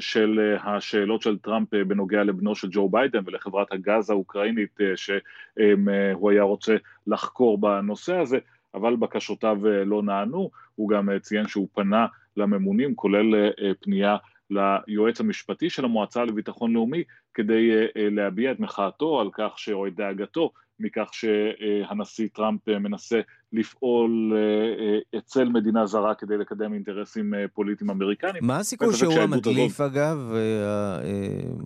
של uh, השאלות של טראמפ בנוגע לבנו של ג'ו ביידן ולחברת הגז האוקראינית שהוא היה רוצה לחקור בנושא הזה, אבל בקשותיו uh, לא נענו, הוא גם uh, ציין שהוא פנה לממונים, כולל uh, פנייה ליועץ המשפטי של המועצה לביטחון לאומי כדי להביע את מחאתו על כך, או את דאגתו מכך שהנשיא טראמפ מנסה לפעול אצל מדינה זרה כדי לקדם אינטרסים פוליטיים אמריקניים. מה הסיכוי שהוא המדליף הזאת... אגב,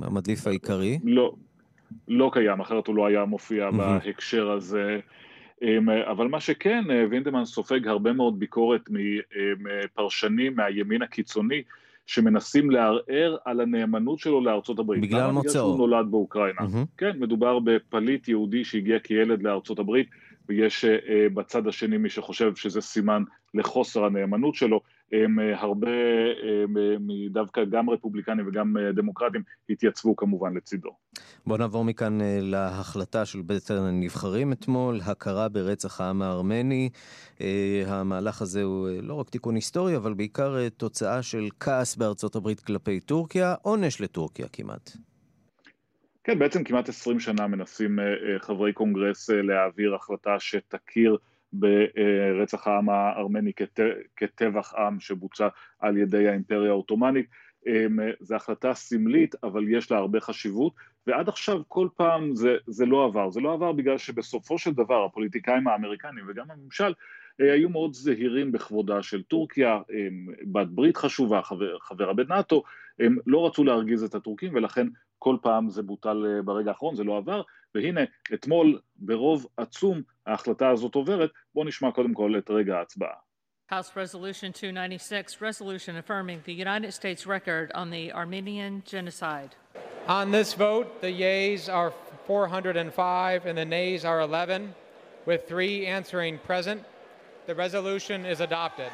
המדליף העיקרי? לא, לא קיים, אחרת הוא לא היה מופיע בהקשר הזה. אבל מה שכן, וינדמן סופג הרבה מאוד ביקורת מפרשנים מהימין הקיצוני, שמנסים לערער על הנאמנות שלו לארצות הברית. בגלל מוצאו. בגלל שהוא נולד באוקראינה. Mm-hmm. כן, מדובר בפליט יהודי שהגיע כילד לארצות הברית, ויש uh, בצד השני מי שחושב שזה סימן לחוסר הנאמנות שלו. הם אה, הרבה, דווקא גם רפובליקנים וגם אה, דמוקרטים, התייצבו כמובן לצידו. בואו נעבור מכאן אה, להחלטה של בית הנבחרים אתמול, הכרה ברצח העם הארמני. המהלך הזה הוא לא רק תיקון היסטורי, אבל בעיקר תוצאה של כעס בארצות הברית כלפי טורקיה, עונש לטורקיה כמעט. כן, בעצם כמעט 20 שנה מנסים חברי קונגרס להעביר החלטה שתכיר ברצח העם הארמני כטבח עם שבוצע על ידי האימפריה העות'מאנית. אמ, זו החלטה סמלית, אבל יש לה הרבה חשיבות, ועד עכשיו כל פעם זה, זה לא עבר. זה לא עבר בגלל שבסופו של דבר הפוליטיקאים האמריקנים וגם הממשל אה, היו מאוד זהירים בכבודה של טורקיה, בת ברית חשובה, חבר, חברה בנאטו, הם לא רצו להרגיז את הטורקים ולכן כל פעם זה בוטל אה, ברגע האחרון, זה לא עבר, והנה אתמול ברוב עצום ההחלטה הזאת עוברת, בואו נשמע קודם כל את רגע ההצבעה. House Resolution 296, resolution affirming the United States record on the Armenian genocide. On this vote, the yeas are 405 and the nays are 11, with three answering present. The resolution is adopted.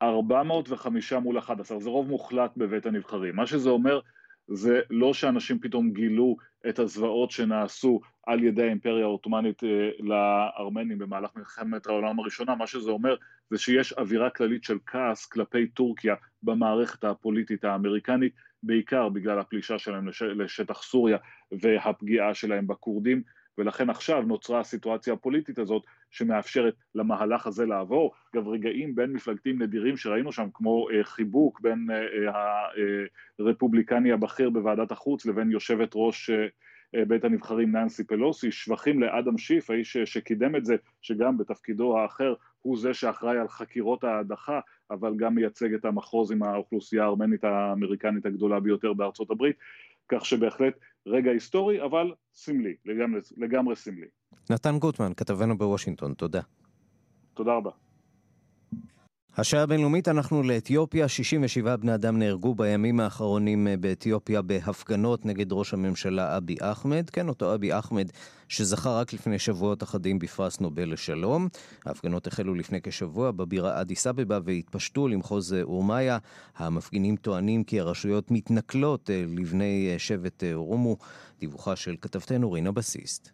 405 מול 11, זה רוב מוחלט בבית הנבחרים. מה שזה אומר זה לא שאנשים פתאום גילו את הזוועות שנעשו על ידי האימפריה העות'מאנית אה, לארמנים במהלך מלחמת העולם הראשונה, מה שזה אומר זה שיש אווירה כללית של כעס כלפי טורקיה במערכת הפוליטית האמריקנית, בעיקר בגלל הפלישה שלהם לש... לשטח סוריה והפגיעה שלהם בכורדים, ולכן עכשיו נוצרה הסיטואציה הפוליטית הזאת שמאפשרת למהלך הזה לעבור. אגב, רגעים בין מפלגתיים נדירים שראינו שם, כמו אה, חיבוק בין אה, אה, הרפובליקני הבכיר בוועדת החוץ לבין יושבת ראש אה, אה, בית הנבחרים ננסי פלוסי, שבחים לאדם שיף, האיש שקידם את זה, שגם בתפקידו האחר הוא זה שאחראי על חקירות ההדחה, אבל גם מייצג את המחוז עם האוכלוסייה הארמנית האמריקנית הגדולה ביותר בארצות הברית, כך שבהחלט רגע היסטורי, אבל סמלי, לגמרי, לגמרי סמלי. נתן גוטמן, כתבנו בוושינגטון, תודה. תודה רבה. השעה הבינלאומית, אנחנו לאתיופיה. 67 בני אדם נהרגו בימים האחרונים אה, באתיופיה בהפגנות נגד ראש הממשלה אבי אחמד. כן, אותו אבי אחמד שזכה רק לפני שבועות אחדים בפרס נובל לשלום. ההפגנות החלו לפני כשבוע בבירה אדיס אבבה והתפשטו למחוז אה, אורמיה. המפגינים טוענים כי הרשויות מתנכלות אה, לבני שבט אורומו. דיווחה של כתבתנו רינה בסיסט.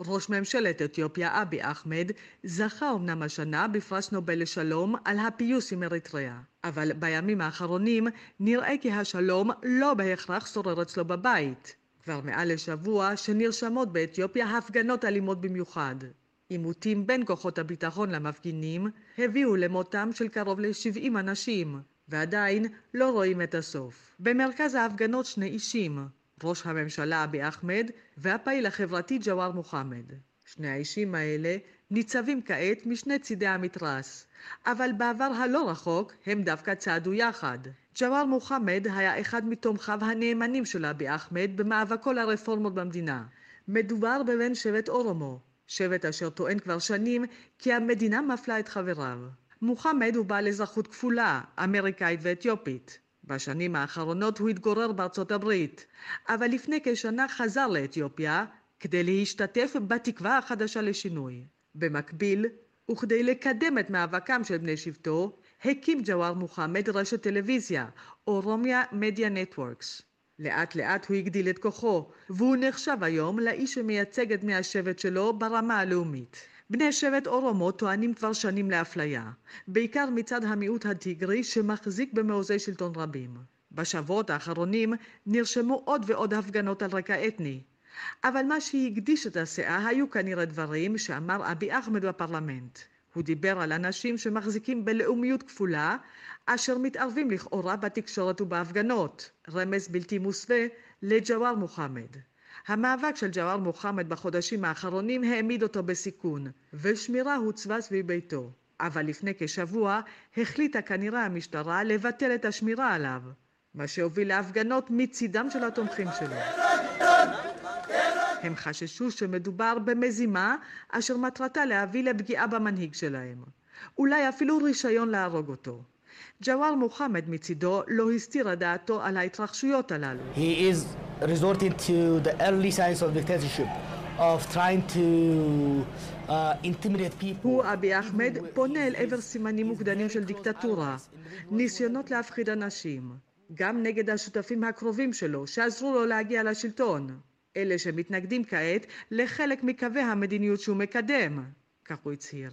ראש ממשלת אתיופיה אבי אחמד זכה אמנם השנה בפרס נובל לשלום על הפיוס עם אריתריאה, אבל בימים האחרונים נראה כי השלום לא בהכרח שורר אצלו בבית. כבר מעל לשבוע שנרשמות באתיופיה הפגנות אלימות במיוחד. עימותים בין כוחות הביטחון למפגינים הביאו למותם של קרוב ל-70 אנשים, ועדיין לא רואים את הסוף. במרכז ההפגנות שני אישים, ראש הממשלה אבי אחמד והפעיל החברתי ג'וואר מוחמד. שני האישים האלה ניצבים כעת משני צידי המתרס, אבל בעבר הלא רחוק הם דווקא צעדו יחד. ג'וואר מוחמד היה אחד מתומכיו הנאמנים של אבי אחמד במאבקו לרפורמות במדינה. מדובר בבן שבט אורומו, שבט אשר טוען כבר שנים כי המדינה מפלה את חבריו. מוחמד הוא בעל אזרחות כפולה, אמריקאית ואתיופית. בשנים האחרונות הוא התגורר בארצות הברית, אבל לפני כשנה חזר לאתיופיה כדי להשתתף בתקווה החדשה לשינוי. במקביל, וכדי לקדם את מאבקם של בני שבטו, הקים ג'וואר מוחמד רשת טלוויזיה, אורומיה מדיה נטוורקס. לאט לאט הוא הגדיל את כוחו, והוא נחשב היום לאיש שמייצג את בני השבט שלו ברמה הלאומית. בני שבט אורומו טוענים כבר שנים לאפליה, בעיקר מצד המיעוט הטיגרי שמחזיק במעוזי שלטון רבים. בשבועות האחרונים נרשמו עוד ועוד הפגנות על רקע אתני, אבל מה שהקדיש את הסאה היו כנראה דברים שאמר אבי אחמד בפרלמנט. הוא דיבר על אנשים שמחזיקים בלאומיות כפולה, אשר מתערבים לכאורה בתקשורת ובהפגנות, רמז בלתי מוסווה לג'וואר מוחמד. המאבק של ג'וואר מוחמד בחודשים האחרונים העמיד אותו בסיכון, ושמירה הוצבה סביב ביתו. אבל לפני כשבוע החליטה כנראה המשטרה לבטל את השמירה עליו, מה שהוביל להפגנות מצידם של התומכים שלו. הם חששו שמדובר במזימה אשר מטרתה להביא לפגיעה במנהיג שלהם. אולי אפילו רישיון להרוג אותו. ג'וואר מוחמד מצידו לא הסתיר דעתו על ההתרחשויות הללו. He is resorting to the early signs of dictatorship, of trying to uh, intimidate people. הוא, אבי אחמד, פונה אל עבר סימנים מוקדמים של דיקטטורה, ניסיונות להפחיד אנשים, גם נגד השותפים הקרובים שלו, שעזרו לו להגיע לשלטון, אלה שמתנגדים כעת לחלק מקווי המדיניות שהוא מקדם, כך הוא הצהיר.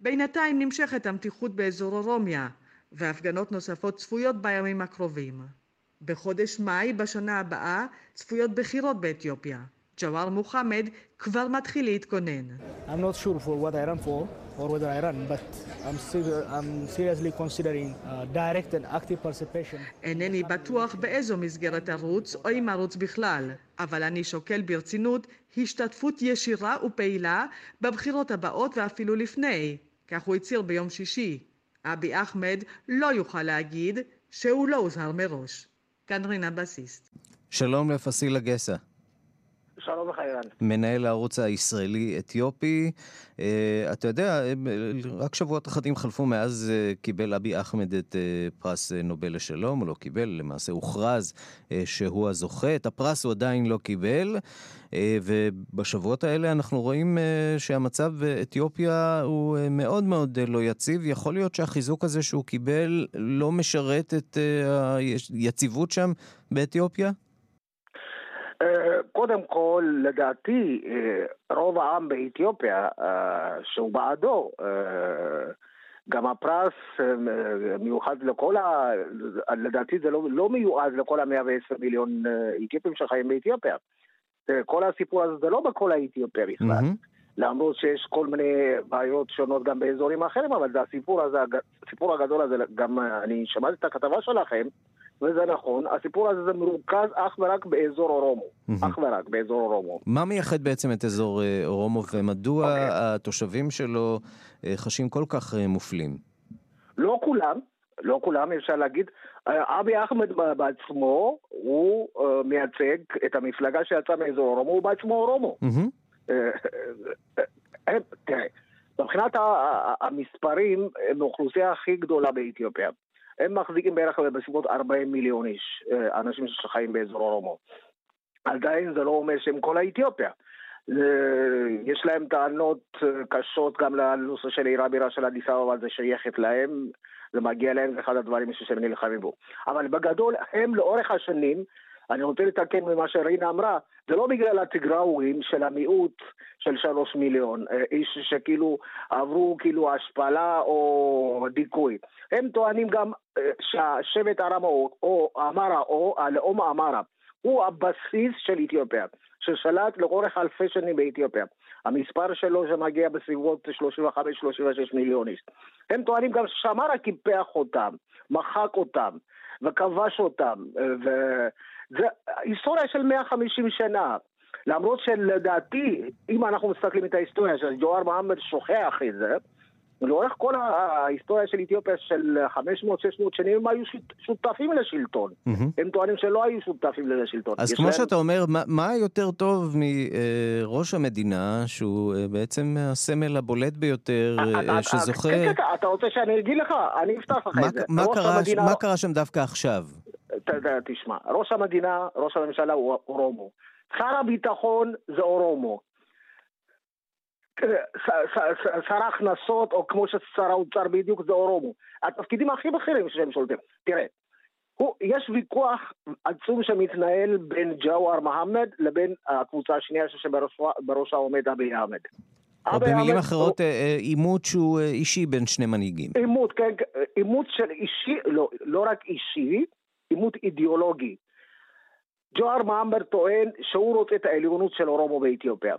בינתיים נמשכת המתיחות באזור אורומיה, והפגנות נוספות צפויות בימים הקרובים. בחודש מאי בשנה הבאה צפויות בחירות באתיופיה. ג'וואר מוחמד כבר מתחיל להתכונן. I'm not sure for what I run for or whether I run, but I'm, ser- I'm seriously considering uh, direct and active participation. אינני בטוח באיזו מסגרת ערוץ או אם ערוץ בכלל, אבל אני שוקל ברצינות השתתפות ישירה ופעילה בבחירות הבאות ואפילו לפני, כך הוא הצהיר ביום שישי. אבי אחמד לא יוכל להגיד שהוא לא הוזהר מראש. כאן רינה בסיסט. שלום לפסילה גסה. שלום לך, אירן. מנהל הערוץ הישראלי-אתיופי. Uh, אתה יודע, רק שבועות אחדים חלפו מאז uh, קיבל אבי אחמד את uh, פרס uh, נובל לשלום, הוא לא קיבל, למעשה הוכרז uh, שהוא הזוכה. את הפרס הוא עדיין לא קיבל, uh, ובשבועות האלה אנחנו רואים uh, שהמצב באתיופיה הוא uh, מאוד מאוד לא יציב. יכול להיות שהחיזוק הזה שהוא קיבל לא משרת את היציבות שם באתיופיה? קודם כל, לדעתי, רוב העם באתיופיה, שהוא בעדו, גם הפרס מיוחד לכל ה... לדעתי זה לא, לא מיועד לכל ה-110 מיליון אתיופים שחיים באתיופיה. כל הסיפור הזה זה לא בכל האתיופיה בכלל. Mm-hmm. למרות שיש כל מיני בעיות שונות גם באזורים אחרים, אבל זה הסיפור הזה, הסיפור הגדול הזה, גם אני שמעתי את הכתבה שלכם, וזה נכון, הסיפור הזה זה מרוכז אך ורק באזור אורומו. אך ורק באזור אורומו. מה מייחד בעצם את אזור אורומו, ומדוע okay. התושבים שלו חשים כל כך מופלים? לא כולם, לא כולם, אפשר להגיד. אבי אחמד בעצמו, הוא מייצג את המפלגה שיצאה מאזור אורומו, הוא בעצמו אורומו. תראה, מבחינת המספרים, הם האוכלוסייה הכי גדולה באתיופיה. הם מחזיקים בערך בסביבות 40 מיליון איש, אנשים שחיים באזור אורומו. עדיין זה לא אומר שהם כל האתיופיה. יש להם טענות קשות גם לנושא של עיר הבירה של אדיס אבבה, זה שייכת להם, זה מגיע להם, זה אחד הדברים שהם נלחמים בו. אבל בגדול, הם לאורך השנים, אני רוצה לתקן ממה שרינה אמרה, זה לא בגלל התגראויים של המיעוט של שלוש מיליון, איש שכאילו עברו כאילו השפלה או דיכוי. הם טוענים גם שהשבט ארמה או אמרה או הלאום אמרה הוא הבסיס של אתיופיה, ששלט לאורך אלפי שנים באתיופיה. המספר שלו שמגיע בסביבות 35-36 מיליון איש. הם טוענים גם ששמרה קיפח אותם, מחק אותם וכבש אותם, וזה היסטוריה של 150 שנה. למרות שלדעתי, אם אנחנו מסתכלים את ההיסטוריה של ג'והר מוחמד שוכח את זה, לאורך כל ההיסטוריה של אתיופיה של 500-600 שנים הם היו שותפים לשלטון. Mm-hmm. הם טוענים שלא היו שותפים לשלטון. אז כמו להם... שאתה אומר, מה, מה יותר טוב מראש המדינה, שהוא בעצם הסמל הבולט ביותר, שזוכה... כן, כן, אתה רוצה שאני אגיד לך? אני אפתח לך את זה. מה קרה, המדינה... מה קרה שם דווקא עכשיו? ת, ת, תשמע, ראש המדינה, ראש הממשלה הוא אורומו. שר הביטחון זה אורומו. שר ההכנסות, או כמו ששר האוצר בדיוק, זה אורומו. התפקידים הכי בכירים שהם שולטים. תראה, הוא, יש ויכוח עצום שמתנהל בין ג'וואר מוחמד לבין הקבוצה השנייה שבראשה עומד אבי אחמד. או במילים אחרות, עימות שהוא אישי בין שני מנהיגים. עימות, כן, עימות של אישי, לא, לא רק אישי, עימות אידיאולוגי. ג'והר מוחמד טוען שהוא רוצה את העליונות של אורומו באתיופיה.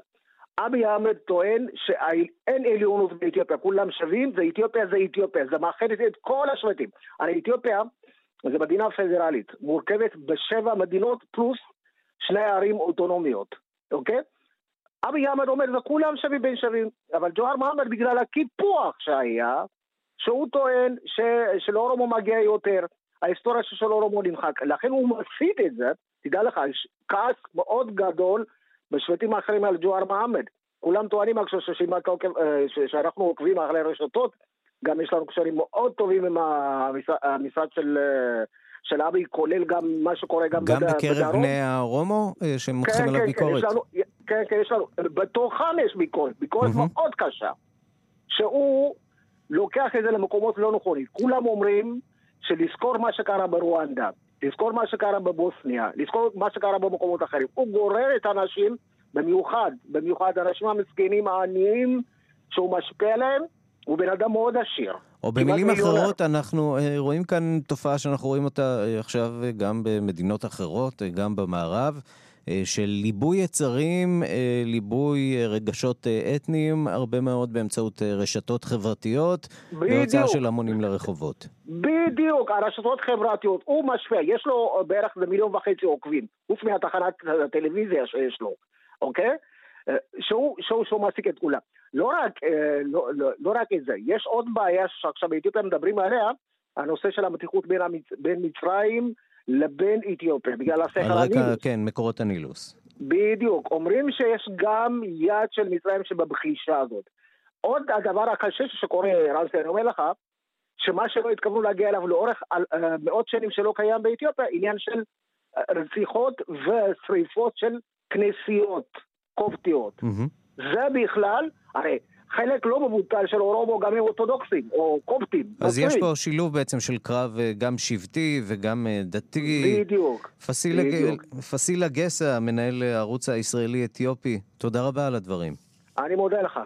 אבי אחמד טוען שאין עליונות באתיופיה, כולם שווים, זה אתיופיה זה אתיופיה, זה מאחדת את כל השבטים. הרי אתיופיה זה מדינה פדרלית, מורכבת בשבע מדינות פלוס שני ערים אוטונומיות, אוקיי? אבי אחמד אומר, זה כולם שווים בין שווים, אבל ג'והר מוחמד בגלל הקיפוח שהיה, שהוא טוען ש... שלאורומו מגיע יותר, ההיסטוריה של אורומו נמחק, לכן הוא מסית את זה, תדע לך, כעס מאוד גדול בשבטים האחרים על ג'והר מוחמד. כולם טוענים עכשיו שאנחנו עוקבים אחרי רשתות, גם יש לנו קשרים מאוד טובים עם המשרד, של... של אבי, כולל גם מה שקורה גם, גם בד... בקרב בדרום. בני הרומו אה, שמותחים כן, עליו כן, ביקורת? כן, כן, כן, יש לנו, בתוכם יש ביקורת, ביקורת mm-hmm. מאוד קשה, שהוא לוקח את זה למקומות לא נכונים. כולם אומרים שלזכור מה שקרה ברואנדה, לזכור מה שקרה בבוסניה, לזכור מה שקרה במקומות אחרים. הוא גורר את האנשים, במיוחד, במיוחד האנשים המסכנים העניים, שהוא משפיע עליהם, הוא בן אדם מאוד עשיר. או במילים אחרות, אנחנו אה, רואים כאן תופעה שאנחנו רואים אותה אה, עכשיו אה, גם במדינות אחרות, גם במערב. של ליבוי יצרים, ליבוי רגשות אתניים, הרבה מאוד באמצעות רשתות חברתיות, והוצאה של המונים לרחובות. בדיוק, הרשתות חברתיות, הוא משפיע, יש לו בערך מיליון וחצי עוקבים, חוץ מהתחנת הטלוויזיה שיש לו, אוקיי? שהוא, שהוא, שהוא מעסיק את כולם. לא רק, אה, לא, לא, לא רק את זה, יש עוד בעיה שעכשיו באתיופיה מדברים עליה, הנושא של המתיחות בין, המצ... בין מצרים לבין אתיופיה, בגלל הסכר הנילוס. על רקע, כן, מקורות הנילוס. בדיוק. אומרים שיש גם יד של מצרים שבבחישה הזאת. עוד הדבר הקשה שקורה, רנסי, אני אומר לך, שמה שלא התכוונו להגיע אליו לאורך uh, מאות שנים שלא קיים באתיופיה, עניין של uh, רציחות ושריפות של כנסיות קופטיות. Mm-hmm. זה בכלל, הרי חלק לא מבוטל של אורומו גם הם אורתודוקסים, או קופטים. אז יש פה שילוב בעצם של קרב אה, גם שבטי וגם אה, דתי. בדיוק. פסילה, בדיוק. פסילה גסה, מנהל הערוץ הישראלי-אתיופי, תודה רבה על הדברים. אני מודה לך.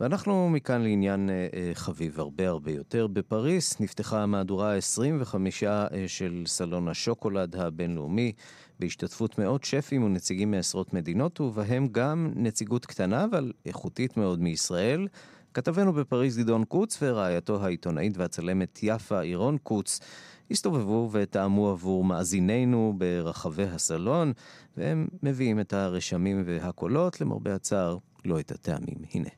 ואנחנו מכאן לעניין אה, חביב הרבה הרבה יותר. בפריס נפתחה המהדורה ה-25 של סלון השוקולד הבינלאומי. בהשתתפות מאות שפים ונציגים מעשרות מדינות, ובהם גם נציגות קטנה אבל איכותית מאוד מישראל. כתבנו בפריז גדעון קוץ ורעייתו העיתונאית והצלמת יפה אירון קוץ הסתובבו וטעמו עבור מאזינינו ברחבי הסלון, והם מביאים את הרשמים והקולות, למרבה הצער, לא את הטעמים. הנה.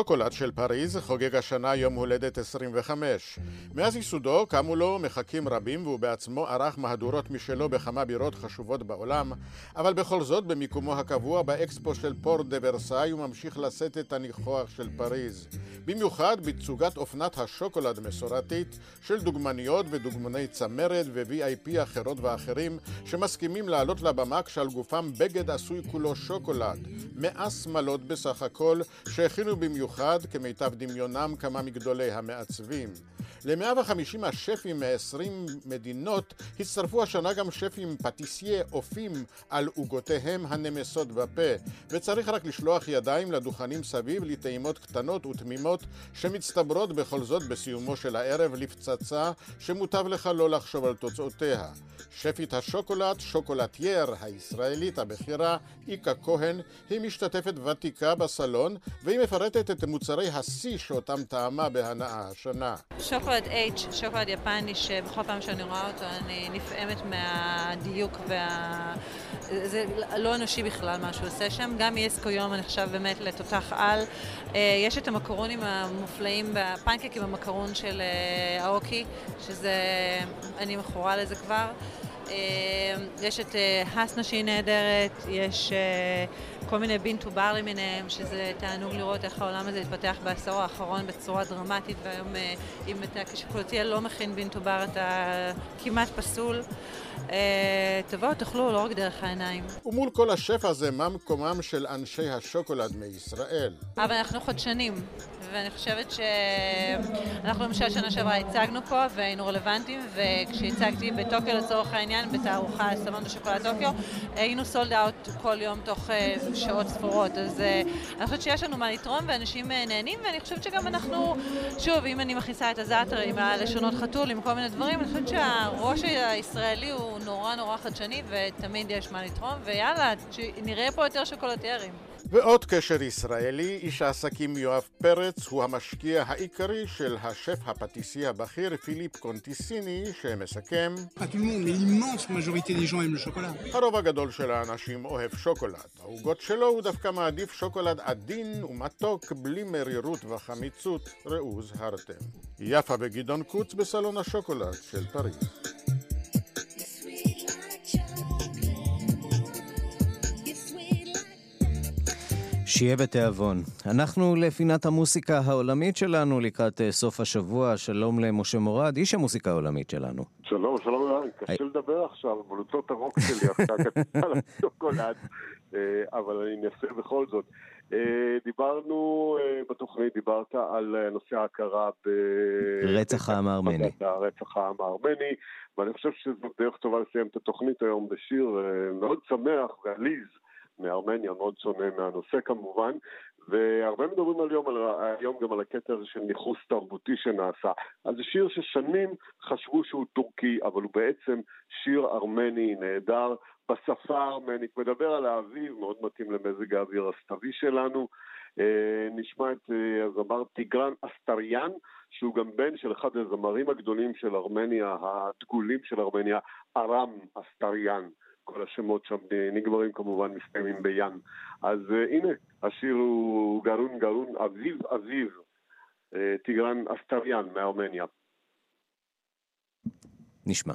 שוקולד של פריז חוגג השנה יום הולדת 25. מאז ייסודו קמו לו מחכים רבים והוא בעצמו ערך מהדורות משלו בכמה בירות חשובות בעולם, אבל בכל זאת במיקומו הקבוע באקספו של פורט דה ורסאי הוא ממשיך לשאת את הניחוח של פריז. במיוחד בתצוגת אופנת השוקולד מסורתית של דוגמניות ודוגמני צמרת ו-VIP אחרות ואחרים שמסכימים לעלות לבמה כשעל גופם בגד עשוי כולו שוקולד. מאה שמלות בסך הכל שהכינו במיוחד במיוחד, כמיטב דמיונם, כמה מגדולי המעצבים. ל-150 השפים מ-20 מדינות הצטרפו השנה גם שפים פטיסייה אופים על עוגותיהם הנמסות בפה, וצריך רק לשלוח ידיים לדוכנים סביב לטעימות קטנות ותמימות שמצטברות בכל זאת בסיומו של הערב לפצצה שמוטב לך לא לחשוב על תוצאותיה. שפית השוקולד, שוקולטייר הישראלית הבכירה, איקה כהן, היא משתתפת ותיקה בסלון, והיא מפרטת את מוצרי השיא שאותם טעמה בהנאה השנה. שוקולד H, שוקולד יפני, שבכל פעם שאני רואה אותו אני נפעמת מהדיוק וה... זה לא אנושי בכלל מה שהוא עושה שם. גם יסקו יום נחשב באמת לתותח על. אה, יש את המקרונים המופלאים, הפנקק עם המקרון של אה, האוקי, שזה... אני מכורה לזה כבר. אה, יש את הסנה שהיא נהדרת, יש כל מיני bean to bar למיניהם, שזה תענוג לראות איך העולם הזה התפתח בעשור האחרון בצורה דרמטית, והיום אם אתה כשוקולטייר לא מכין bean to bar אתה כמעט פסול. אה, תבואו, תאכלו, לא רק דרך העיניים. ומול כל השפע הזה, מה מקומם של אנשי השוקולד מישראל? אבל אנחנו חדשנים, ואני חושבת שאנחנו למשל שנה שעברה הצגנו פה והיינו רלוונטיים, וכשהצגתי בטוקיו לצורך העניין, בתערוכה Salon du Chocolat טוקיו, היינו סולד אאוט כל יום תוך אה, שעות ספורות. אז אה, אני חושבת שיש לנו מה לתרום ואנשים נהנים, ואני חושבת שגם אנחנו, שוב, אם אני מכניסה את הזאטר עם הלשונות חתול, עם כל מיני דברים, אני חושבת שהראש הישראלי הוא נורא נורא חדשני ותמיד יש מה לתרום, ויאללה, נראה פה יותר שוקולטיירים. ועוד קשר ישראלי, איש העסקים יואב פרץ הוא המשקיע העיקרי של השף הפטיסי הבכיר פיליפ קונטיסיני, שמסכם הרוב הגדול של האנשים אוהב שוקולד. העוגות שלו הוא דווקא מעדיף שוקולד עדין ומתוק בלי מרירות וחמיצות, ראו זהרתם. יפה וגדעון קוץ בסלון השוקולד של פריז. שיהיה בתיאבון. אנחנו לפינת המוסיקה העולמית שלנו לקראת אה, סוף השבוע. שלום למשה מורד, איש המוסיקה העולמית שלנו. שלום, שלום, אה, קשה לדבר עכשיו, בלוטות הרוק שלי עכשיו, קטן על השוקולד, אה, אבל אני אנסה בכל זאת. דיברנו בתוכנית, דיברת על נושא ההכרה ב... רצח העם הארמני. רצח העם הארמני, ואני חושב שזו דרך טובה לסיים את התוכנית היום בשיר מאוד שמח ועליז. מארמניה, מאוד שונה מהנושא כמובן, והרבה מדברים על יום, על, היום גם על הזה של ניכוס תרבותי שנעשה. אז זה שיר ששנים חשבו שהוא טורקי, אבל הוא בעצם שיר ארמני נהדר. בשפה הארמנית, מדבר על האביב, מאוד מתאים למזג האוויר הסתווי שלנו. אה, נשמע את אה, הזמר טיגרן אסטריאן, שהוא גם בן של אחד הזמרים הגדולים של ארמניה, הדגולים של ארמניה, ארם אסטריאן. כל השמות שם נגמרים כמובן, מסתיימים ביאן. אז uh, הנה, השיר הוא גרון גרון, אביב אביב, uh, טיגרן אסטריאן מארמניה. נשמע.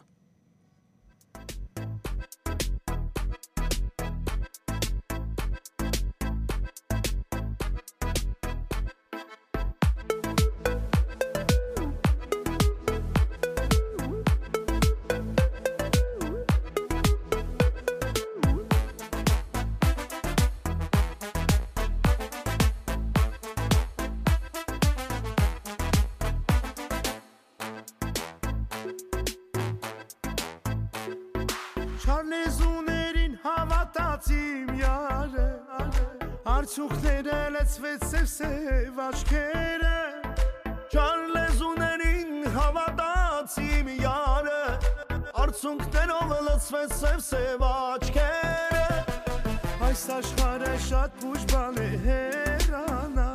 Այս աշխարը շատ բուժ բան է հերանա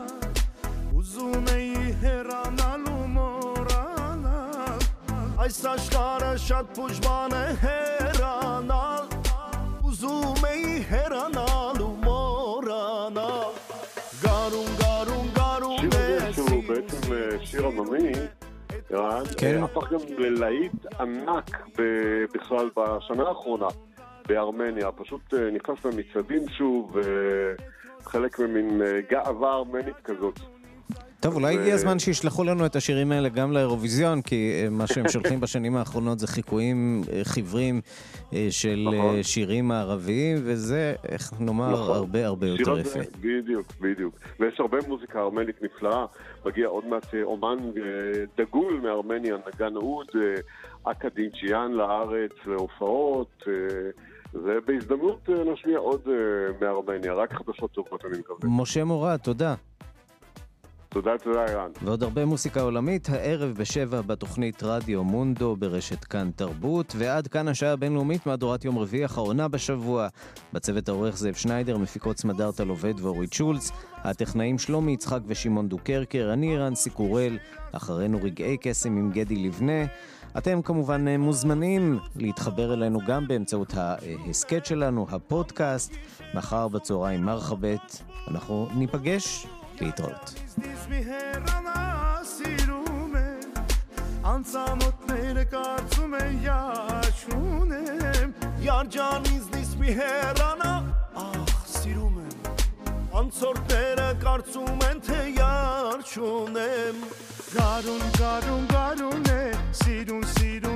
Ուզում էի հերանալու մորանալ Այս աշխարը շատ բուժ բան է հերանալ Ուզում էի հերանալու שיר עממי, ערן, כן. הפך גם ללהיט ענק בכלל בשנה האחרונה בארמניה. פשוט אה, נכנס למצעדים שוב, חלק ממין אה, גאווה ארמנית כזאת. טוב, אולי הגיע הזמן שישלחו לנו את השירים האלה גם לאירוויזיון, כי אה, מה שהם שולחים בשנים האחרונות זה חיקויים חיוורים של נכון. שירים מערביים, וזה, איך נאמר, נכון. הרבה הרבה יותר יפה. בדיוק, בדיוק. ויש הרבה מוזיקה ארמנית נפלאה. מגיע עוד מעט אה, אומן אה, דגול מארמניה, נגן אוד, אה, אקדינצ'יאן לארץ להופעות. ובהזדמנות נשמיע עוד מארמניה, רק חדשות טובות אני מקווה. משה מורד, תודה. תודה, תודה, ערן. ועוד הרבה מוסיקה עולמית, הערב בשבע בתוכנית רדיו מונדו ברשת כאן תרבות, ועד כאן השעה הבינלאומית מהדורת יום רביעי האחרונה בשבוע. בצוות העורך זאב שניידר, מפיקות סמדארטה לובד ואורית שולץ, הטכנאים שלומי יצחק ושמעון דוקרקר, אני רנסי קורל, אחרינו רגעי קסם עם גדי לבנה. אתם כמובן אה, מוזמנים להתחבר אלינו גם באמצעות ההסכת שלנו, הפודקאסט. מחר בצהריים מרחבת, אנחנו ניפגש להתראות. Yar can izlis bir her ana Անցորդները կարծում են, թե յար չունեմ Գարուն, գարուն, գարուն է, սիրուն, սիրուն